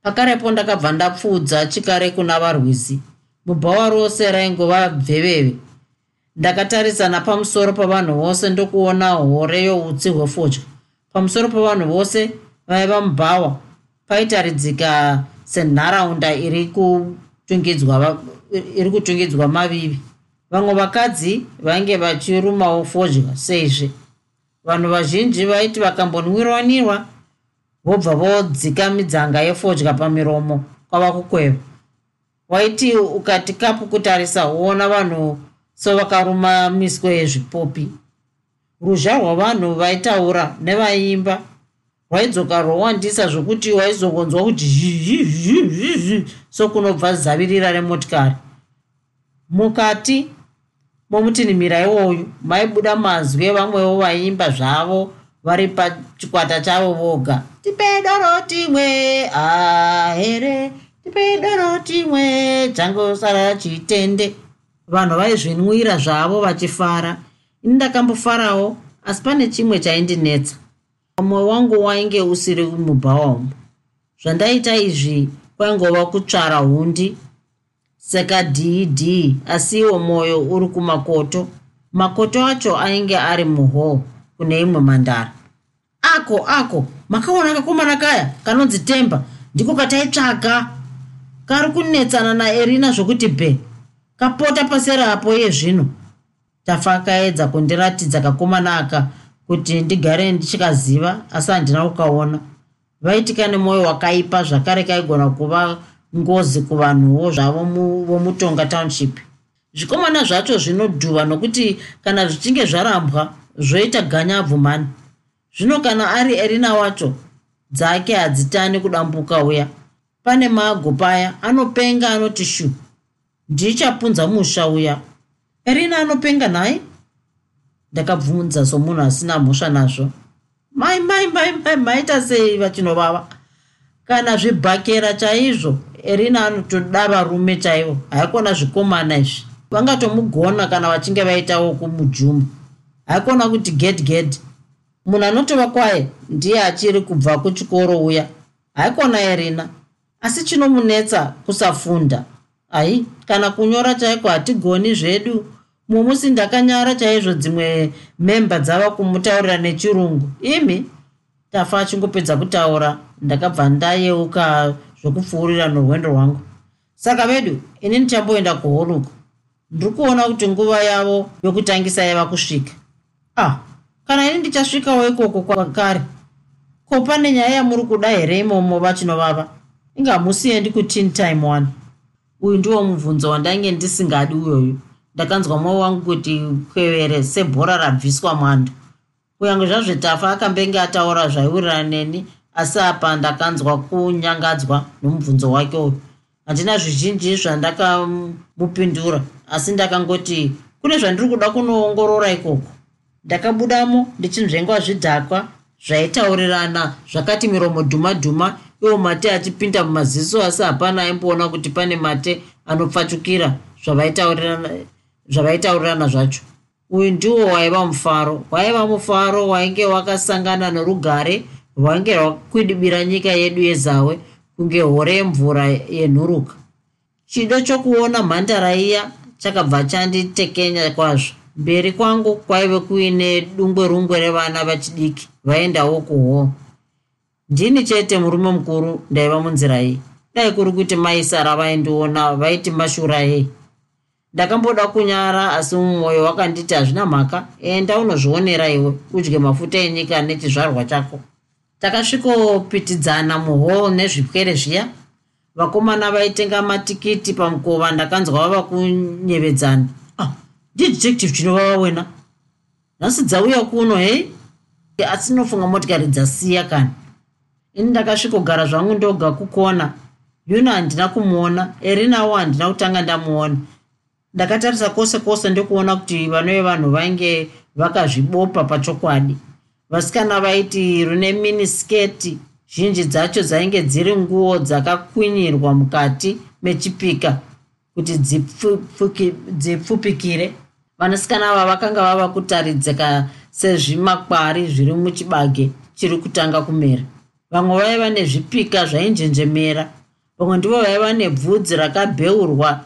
S1: Pakarepo ndakabva ndapfuudza chikare kuna varwizi. Mubhawa rose raingova bveveve ndakatarisa pamusoro pavanhu vose ndokuona hore youtsi hwefodya pamusoro pavanhu vose vaiva mubhawa. Paitaridzika senharaunda iri kutungidzwa mavivi. Vamwe vakadzi vainge vachirumawo fodya seizve vanhu vazhinji vaiti vakambonwirwanirwa vobva vodzika midzanga yefodya pamiromo kwava kukweva waiti ukati kapu kutarisa huona vanhu sovakaruma miswe yezvipopi. Ruzha rwavanhu vaitaura nevaimba. Rwaidzoka rwowandisa zvokuti waizogonzwa kuti zhizhizhizhi sokunobva zavirira remotikari. Mukati momutinimira iwoyu maibuda mazwi evamwewo vaimba zvavo vari pachikwata chavo voga. Tipedoro timwe ahere tipedoro timwe changosara chitende vanhu vaizvinwira zvavo vachifara. Ini ndakambofarawo asi pane chimwe chaindinetsa. Mwoyo wangu wainge usiri mubhawa umo zvandaita izvi kwaingova kutsvara hundi. Saka dhiidhii asi iwo mwoyo uri kumakoto. Makoto acho ainge ari muhall kune imwe mandara. Ako ako makaona kakomana kaya kanonzi temba. Ndiko kataitsvaga. Kari kunetsana naerina zvokuti bhe kapota paserapo iye zvino. Tafa akaedza kundiratidza kakomana aka kuti ndigare ndichikaziva asi handina kukaona. Vaitika nemwoyo wakaipa zvakare kaigona kuva ngozi kuvanhuwo zvavo vomutonga township. Zvikomana zvacho zvinodhuva nokuti kana zvichinge zvarambwa zvoita ganyabvumani zvino kana ari erina wacho dzake hadzitani kudambuka uya. Pane mago paya anopenga anoti shu ndichapunza musha uya. Erina anopenga nhaye ndakabvunza somunhu asina mhosva nazvo. Mai mai mai mai maita sei vachinovava? Kana zvibhakera chaizvo erina anotoda varume chaivo. Haikona zvikomana izvi. Vangatomugona kana vachinge vaitawo kumujuma haikona kuti ged ged munhu anotova kwaye ndiye achiri kubva kuchikoro uya. Haikona erina asi chinomunetsa kusafunda ai kana kunyora chaiko hatigoni zvedu. Mumusi ndakanyara chaizvo dzimwe memba dzava kumutaurira nechirungu. Imi tafa achingopedza kutaura ndakabva ndayeuka zvokupfuurira norwendo rwangu. Saka vedu ini ndichamboenda kuholuko ndiri kuona kuti nguva yavo yokutangisa yava kusvika. Ah kana ini ndichasvikawo ikoko kwakare ko pane nyaya yamuri kuda here imomo vachinovava ingamusiendi kutin time one uyu ndiwo mubvunzo wandainge ndisingadi uyoyu. Ndakanzwa mwoyo wangu kuti kwevere sebhora rabviswa mwando. Kunyange zvazvetafa akambenge ataura zvaiwirirana neni asi apa ndakanzwa kunyangadzwa nomubvunzo wake uyu. Handina zvizhinji zvandakamupindura asi ndakangoti kune zvandiri kuda kunoongorora ikoko. Ndakabudamo ndichinzvengwa zvidhakwa zvaitaurirana zvakati miromo dhuma dhuma iwo mate achipinda mumaziso asi hapana aimboona kuti pane mate anopfachukira zvavaitaurirana zvacho. Uyu ndiwo waiva mufaro. Waiva mufaro wainge wakasangana norugare rwainge rwakwidibira nyika yedu yezawe kunge hore yemvura yenhuruka. Chido chokuona mhandara iya chakabva chanditekenya kwazvo. Mberi kwangu kwaive kuine dungwe rungwe revana vachidiki vaendawo kuhoo ndini chete murume mukuru ndaiva munzira iyi. Dai kuri kuti maisara vaindiona vaiti mashura yei ndakamboda kunyara asi mumwoyo wakanditi hazvina mhaka. Enda unozvionera iwe udye mafuta enyika nechizvarwa chako. Takasvikopitidzana muhall nezvipwere zviya. Vakomana vaitenga matikiti pamukova ndakanzwa vava kunyevedzana. Ah, ndidetective chinovava wena. Nhasi dzauya kuno hei? Asi nofunga motikari dzasiya kani ini ndakasvikogara zvangu ndoga kukona. Yuno handina kumuona erinawo handina kutanga ndamuona. Ndakatarisa kwose kwose ndokuona kuti vanove vanhu vainge vakazvibopa pachokwadi. Vasikana vaiti rune minisketi zhinji dzacho dzainge dziri nguo dzakakwinyirwa mukati mechipika kuti dzipfupikire. Vanasikana ava vakanga vava kutaridzika sezvimakwari zviri muchibage chiri kutanga kumera vamwe vaiva nezvipika zvainjenjemera. Vamwe ndivo vaiva nebvudzi rakabheurwa.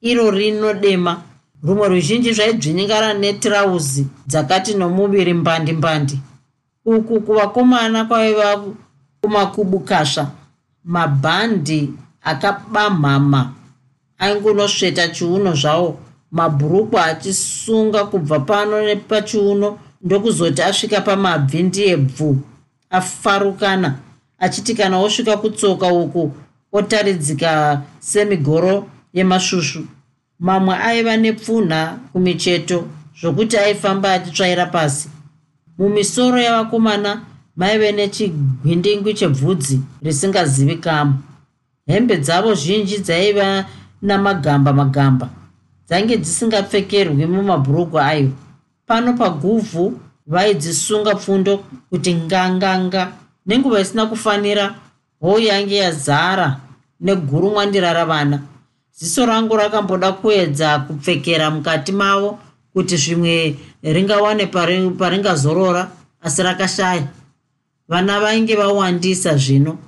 S1: Iro rino dema. Rumwe ruzhinji zvaidzvinyingara netirauzi dzakati nomuviri mbandi mbandi. Uku kuvakomana kwaiva kumakubukasva mabhandi akabamhama. Aingunosveta chiuno zvavo. Mabhurukwa achisunga kubva pano nepachiuno ndokuzoti asvika pamabvi ndiye bvu. Afarukana achiti kana osvika kutsoka uku otaridzika semigoro yemasvusvu mamwe aiva nepfunha kumicheto zvokuti aifamba achitsvaira pasi. Mumisoro yavakomana maive nechigwindingwi chebvudzi risingazivikamo hembe dzavo zhinji dzaiva namagamba magamba dzainge dzisingapfekerwi mumabhurugwa ayo. Pano paguvhu vaidzisunga pfundo kuti nganganga nenguva isina kufanira hoo yange yazara negurumwandira ravana ziso rangu rakamboda kuedza kupfekera mukati mavo kuti zvimwe ringawane paringazorora asi rakashaya. Vana vainge vawandisa zvino.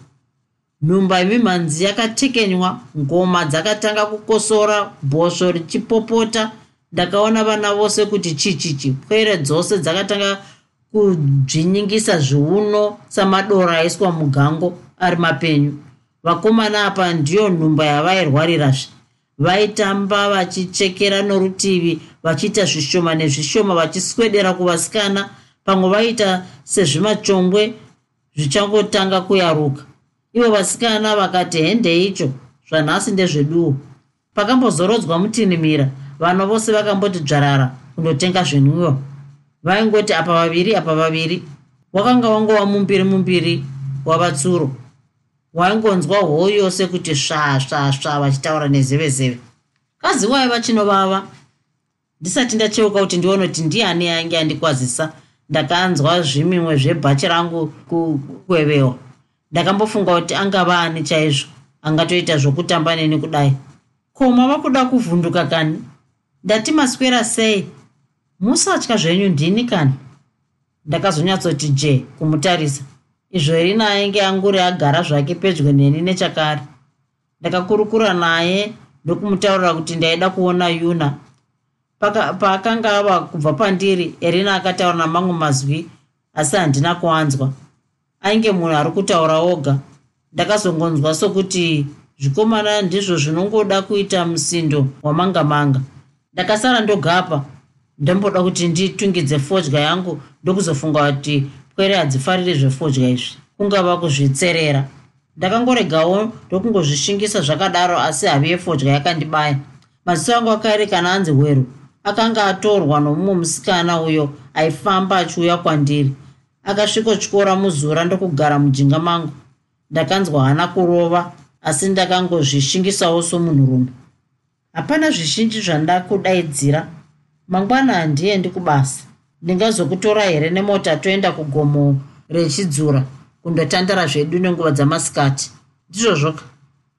S1: Nhumba yemimhanzi yakatekenywa ngoma dzakatanga kukosora bhosvo richipopota. Ndakaona vana vose kuti chichichi pwere dzose dzakatanga kudzvinyingisa zviuno samadoro aiswa mugango ari mapenyu. Vakomana apa ndiyo nhumba yavairwarirazve vaitamba vachichekera norutivi vachiita zvishoma nezvishoma vachiswedera kuvasikana. Pamwe vaita sezvimachongwe zvichangotanga kuyaruka. Ivo vasikana vakati hende icho zvanhasi ndezveduo pakambozorodzwa mutinimira vanhu vose vakamboti dzvarara kundotenga zvinwiwa vaingoti apa vaviri apa vaviri. Wakanga wangova mumbiri mumbiri wavatsuro. Waingonzwa hoo yose kuti sva sva sva vachitaura nezevezeve kazi waiva chinovava ndisati ndacheuka kuti ndione kuti ndiani ainge andikwazisa. Ndakanzwa zvimimwe zvebhachi rangu kukwevewa ndakambofunga kuti angava ani chaizvo angatoita zvokutamba neni kudai. Ko mava kuda kuvhunduka kani? Ndati maswera sei musatya zvenyu ndini kani? Ndakazonyatsoti je kumutarisa. Izvo irina ainge anguri agara zvake pedyo neni nechakare. Ndakakurukura naye ndokumutaurira kuti ndaida kuona yuna. Paakanga ava kubva pandiri erina akataura namamwe mazwi asi handina kuanzwa. Ainge munhu ari kutaura oga. Ndakazongonzwa sokuti zvikomana ndizvo zvinongoda kuita musindo wamanga manga ndakasara ndogapa ndamboda kuti nditungidze fodya yangu ndokuzofunga kuti pwere hadzifariri zvefodya izvi. Kungava kuzvitserera. Ndakangoregawo ndokungozvishingisa zvakadaro asi havi yefodya yakandibaya. Maziso angu akairi kana anzi hweru akanga atorwa nomumwe musikana uyo aifamba achiuya kwandiri. Akasvikotyora muzura ndokugara mujinga mangu. Ndakanzwa hana kurova asi ndakangozvishingisawo somunhurume. Hapana zvizhinji zvandakudaidzira mangwana handiendi kubasa ndingazokutora here nemota toenda kugomo rechidzura kundotandara zvedu nenguva dzamasikati? Ndizvozvoka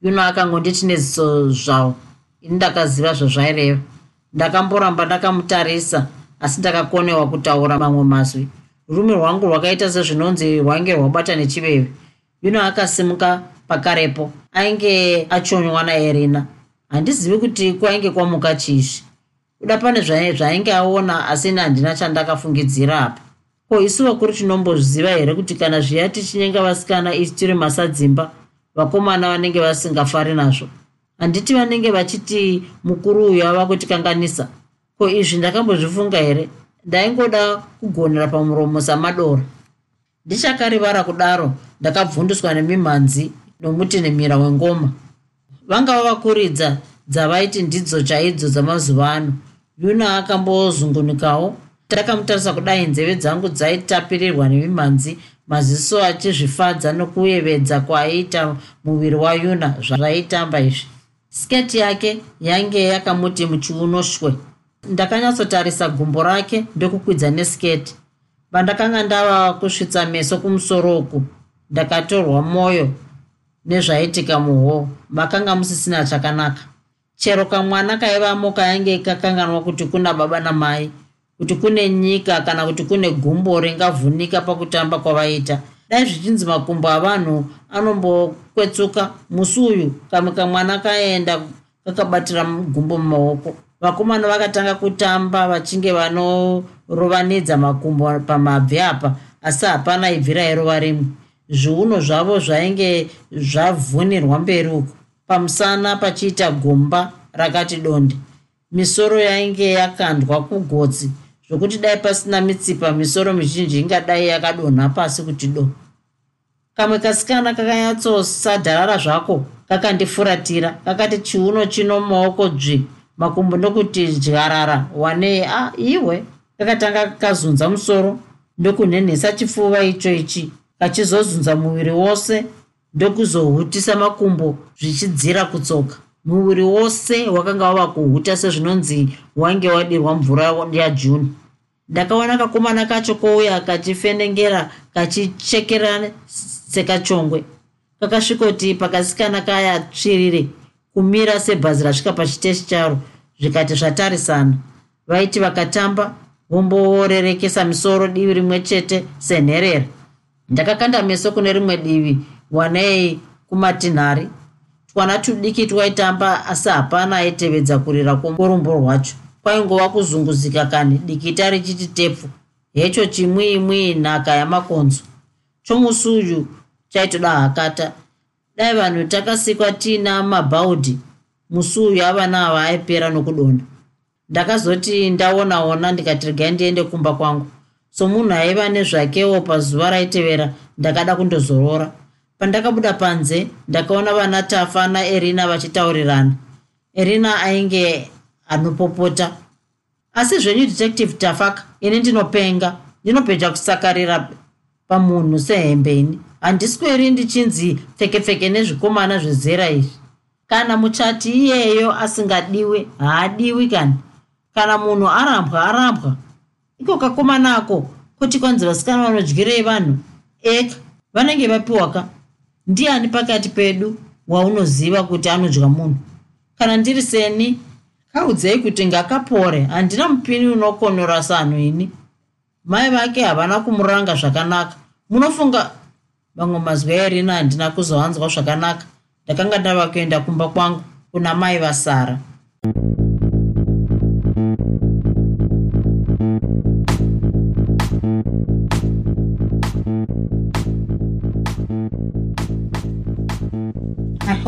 S1: yuno akangonditi neziso zvavo ini ndakaziva zvazvaireva. Ndakamboramba ndakamutarisa asi ndakakonewa kutaura mamwe mazwi. Rumi rwangu rwakaita sezvinonzi rwainge rwabata nechiveve. Yuno akasimuka pakarepo ainge achonywa naerina handizivi kuti kwainge kwamuka chiizvi kuda pane zvainge aona asi ini handina chandakafungidzira apa. Ko isu vakuru tinombozviziva here kuti kana zviya tichinyenga vasikana isi tiri masadzimba vakomana vanenge vasingafari nazvo? Handiti vanenge vachiti mukuru uyu ava kutikanganisa. Ko izvi ndakambozvifunga here? Ndaingoda kugonera pamuromo samadora ndichakarivara kudaro ndakabvunduswa nemimhanzi nomuti nemira wengoma. Vangava vakuridza dzavaiti ndidzo chaidzo dzamazuva ano yuna akambozungunikawo takamutarisa kudai nzeve dzangu dzaitapirirwa nemimhanzi maziso achizvifadza nokuyevedza kwaaiita muviri wayuna zvaiitamba izvi. Sketi yake yange yakamuti muchiunoshwe ndakanyatsotarisa gumbo rake ndokukwidza nesketi pandakanga ndava kusvitsa meso kumusoro uku ndakatorwa mwoyo nezvaitika muhoo. Makanga musisina chakanaka chero kamwana kaivamo kainge kakanganwa kuti kuna baba namai kuti kune nyika kana kuti kune gumbo ringavhunika pakutamba kwavaita. Dai zvichinzi makumbo avanhu anombokwetsuka. Musi uyu kamwe kamwana kaenda kakabatira gumbo mumaoko. Vakomana vakatanga kutamba vachinge vanorovanidza makumbo pamabvi apa asi hapana ibvi rairova rimwe. Zviuno zvavo zvainge zvavhunirwa mberi uku pamusana pachiita gomba rakati donde. Misoro yainge yakandwa kugotsi zvokuti dai pasina mitsipa misoro mizhinji ingadai yakadonha pasi kuti do. Kamwe kasikana kakanyatsosadharara zvako kakandifuratira kakati chiuno chino maoko dzvi makumbo ndokuti dyarara wanei a ah, iwe. Kakatanga kakazunza musoro ndokunhenhesa chipfuva icho ichi kachizozunza muviri wose ndokuzohutisa makumbo zvichidzira kutsoka. Muviri wose wakanga wava kuhuta sezvinonzi wange wadirwa mvura yajuni. Ndakaona kakomana kacho kouya kachifenengera kachichekera sekachongwe. Kakasvikoti pakasikana kaya tsvirire kumira sebhazi rasvika pachiteshi charo zvikati zvatarisana. Vaiti vakatamba vomborerekesa misoro divi rimwe chete senherera ndakakanda meso kune rimwe divi wanei kumatinhari. Twana tudiki twaitamba asi hapana aitevedza kurira kworumbo rwacho. Kwaingova kuzunguzika kani? Dikita richiti tepfu. Hecho chimwiimwii nhaka yamakonzo. Chomusi uyu chaitoda hakata. Dai vanhu takasikwa tiina mabhaudhi. Musi uyu avana ava aipera nokudonda ndakazoti ndaonaona ndikati regai ndiende kumba kwangu. So munhu aiva nezvakewo pazuva raitevera ndakada kundozorora pandakabuda panze ndakaona vana tafa naerina vachitaurirana. Erina ainge anopopota. Asi zvenyu detective tafaka ini ndinopenga. Ndinopedza kusakarira pamunhu sehembeni. Handisweri ndichinzi pfekepfeke nezvikomana zvezera izvi. Kana muchati iyeyo asingadiwe haadiwi kani kana munhu arambwa arambwa. Iko kakomanako? Kuti kwanzi vasikana vanodyirei vanhu? Eka vanenge vapiwa ka ndiani pakati pedu waunoziva kuti anodya munhu? Kana ndiri seni kaudzei kuti ngakapore. Handina mupini unokonora sanhu ini. Mai vake havana kumuranga zvakanaka. Munofunga vamwe mazwi airina handina kuzohanzwa zvakanaka. Ndakanga ndava kuenda kumba kwangu kuna mai vasara